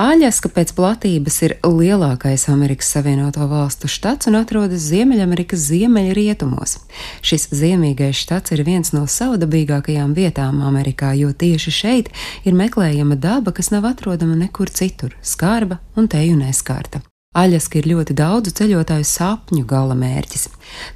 Aļaska pēc platības ir lielākais Amerikas Savienoto Valstu štats un atrodas Ziemeļamerikas ziemeļrietumos. Šis ziemīgais štats ir viens no savdabīgākajām vietām Amerikā, jo tieši šeit ir meklējama daba, kas nav atrodama nekur citur - skarba un teju neskārta. Aļaska ir ļoti daudzu ceļotāju sapņu gala mērķis.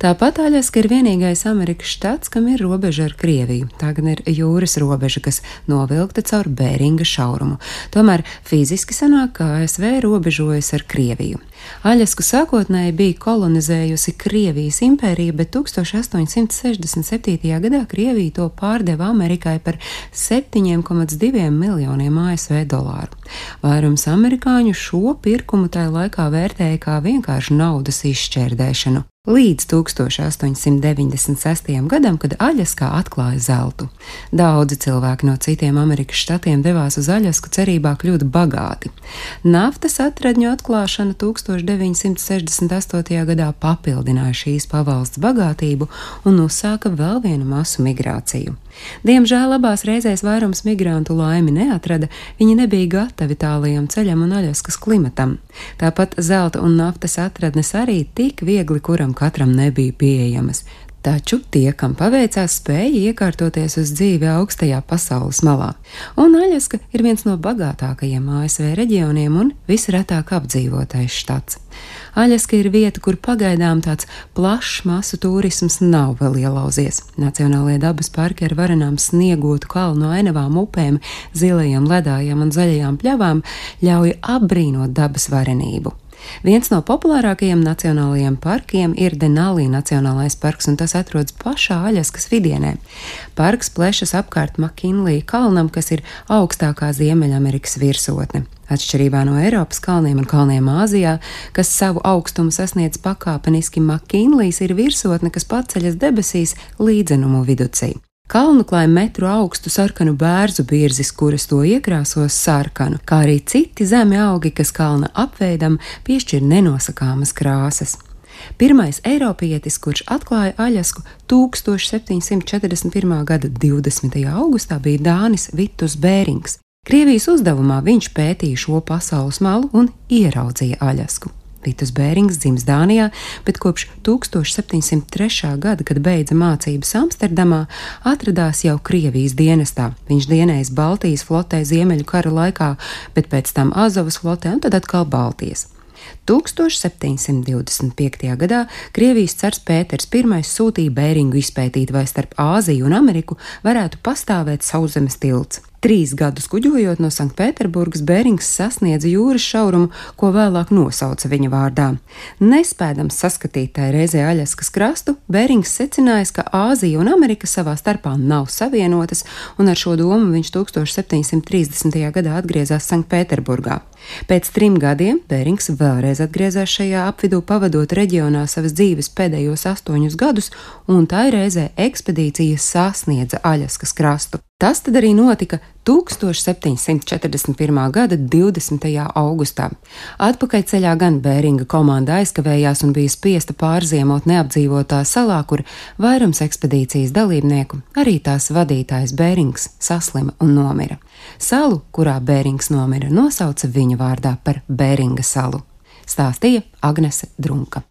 Tāpat Aļaska ir vienīgais Amerikas štats, kam ir robeža ar Krieviju. Tā gan ir jūras robeža, kas novilkta caur Bēringa šaurumu. Tomēr fiziski sanāk, ka ASV robežojas ar Krieviju. Aļasku sākotnēji bija kolonizējusi Krievijas impērija, bet 1867. gadā Krievija to pārdeva Amerikai par 7,2 miljoniem ASV dolāru. Vairums amerikāņu šo pirkumu tajā laikā vērtēja kā vienkārši naudas izšķērdēšanu. Līdz 1896. gadam, kad Aļaskā atklāja zeltu. Daudzi cilvēki no citiem Amerikas štatiem devās uz Aļasku cerībā kļūt bagāti. Naftas atradņu atklāšana 1968. gadā papildināja šīs pavalsts bagātību un uzsāka vēl vienu masu migrāciju. Diemžēl abās reizēs vairums migrantu laimi neatrada, viņi nebija gatavi tālajam ceļam un Aļaskas klimatam. Tāpat zelta un naftas atradnes arī tik viegli kuram katram nebija pieejamas. Taču tie, kam paveicās, spēja iekārtoties uz dzīvi augstajā pasaules malā. Un Aļaska ir viens no bagātākajiem ASV reģioniem un visretāk apdzīvotais štats. Aļaska ir vieta, kur pagaidām tāds plašs masu turisms nav vēl ielauzies. Nacionālajie dabas parki ar varenām sniegotu kalnu ainavām upēm, zilajām ledājām un zaļajām pļavām ļauj apbrīnot dabas varenību. Viens no populārākajiem nacionālajiem parkiem ir Denali Nacionālais parks, un tas atrodas pašā Aļaskas vidienē. Parks plešas apkārt Makinlī kalnam, kas ir augstākā Ziemeļamerikas virsotne. Atšķirībā no Eiropas kalniem un kalniem Āzijā, kas savu augstumu sasniedz pakāpeniski, Makinlijs ir virsotne, kas paceļas debesīs līdzenumu viducī. Kalnu klāja metru augstu sarkanu bērzu birzis, kuras to iekrāsos sarkanu, kā arī citi zemi augi, kas kalna apveidam piešķir nenosakāmas krāsas. Pirmais eiropietis, kurš atklāja Aļasku 1741. gada 20. augustā, bija Dānis Vitus Bērings. Krievijas uzdevumā viņš pētīja šo pasaules malu un ieraudzīja Aļasku. Vitus Bērings dzimis Dānijā, bet kopš 1703. gada, kad beidza mācības Amsterdamā, atradās jau Krievijas dienestā. Viņš dienējis Baltijas flotē Ziemeļu kara laikā, bet pēc tam Azovas flotē un tad atkal Baltijas. 1725. gadā Krievijas cars Pēters I sūtīja Bēringu izpētīt, vai starp Āziju un Ameriku varētu pastāvēt sauszemes tilts. Trīs gadus kuģojot no Sanktpēterburgas, Bērings sasniedza jūras šaurumu, ko vēlāk nosauca viņa vārdā. Nespēdams saskatīt tai reizē Aļaskas krastu, Bērings secinājis, ka Āzija un Amerika savā starpā nav savienotas, un ar šo domu viņš 1730. gadā atgriezās Sanktpēterburgā. Pēc trim gadiem Bērings vēlreiz atgriezās šajā apvidū, pavadot reģionā savas dzīves pēdējos astoņus gadus, un tā reizē ekspedīcija sasniedza Aļaskas krastu. Tas tad arī notika 1741. gada 20. augustā. Atpakaļceļā gan Bēringa komanda aizkavējās un bija spiesta pārziemot neapdzīvotā salā, kur vairums ekspedīcijas dalībnieku, arī tās vadītājs Bērings, saslima un nomira. Salu, kurā Bērings nomira, nosauca viņa vārdā par Bēringa salu. Stāstīja Agnese Drunka.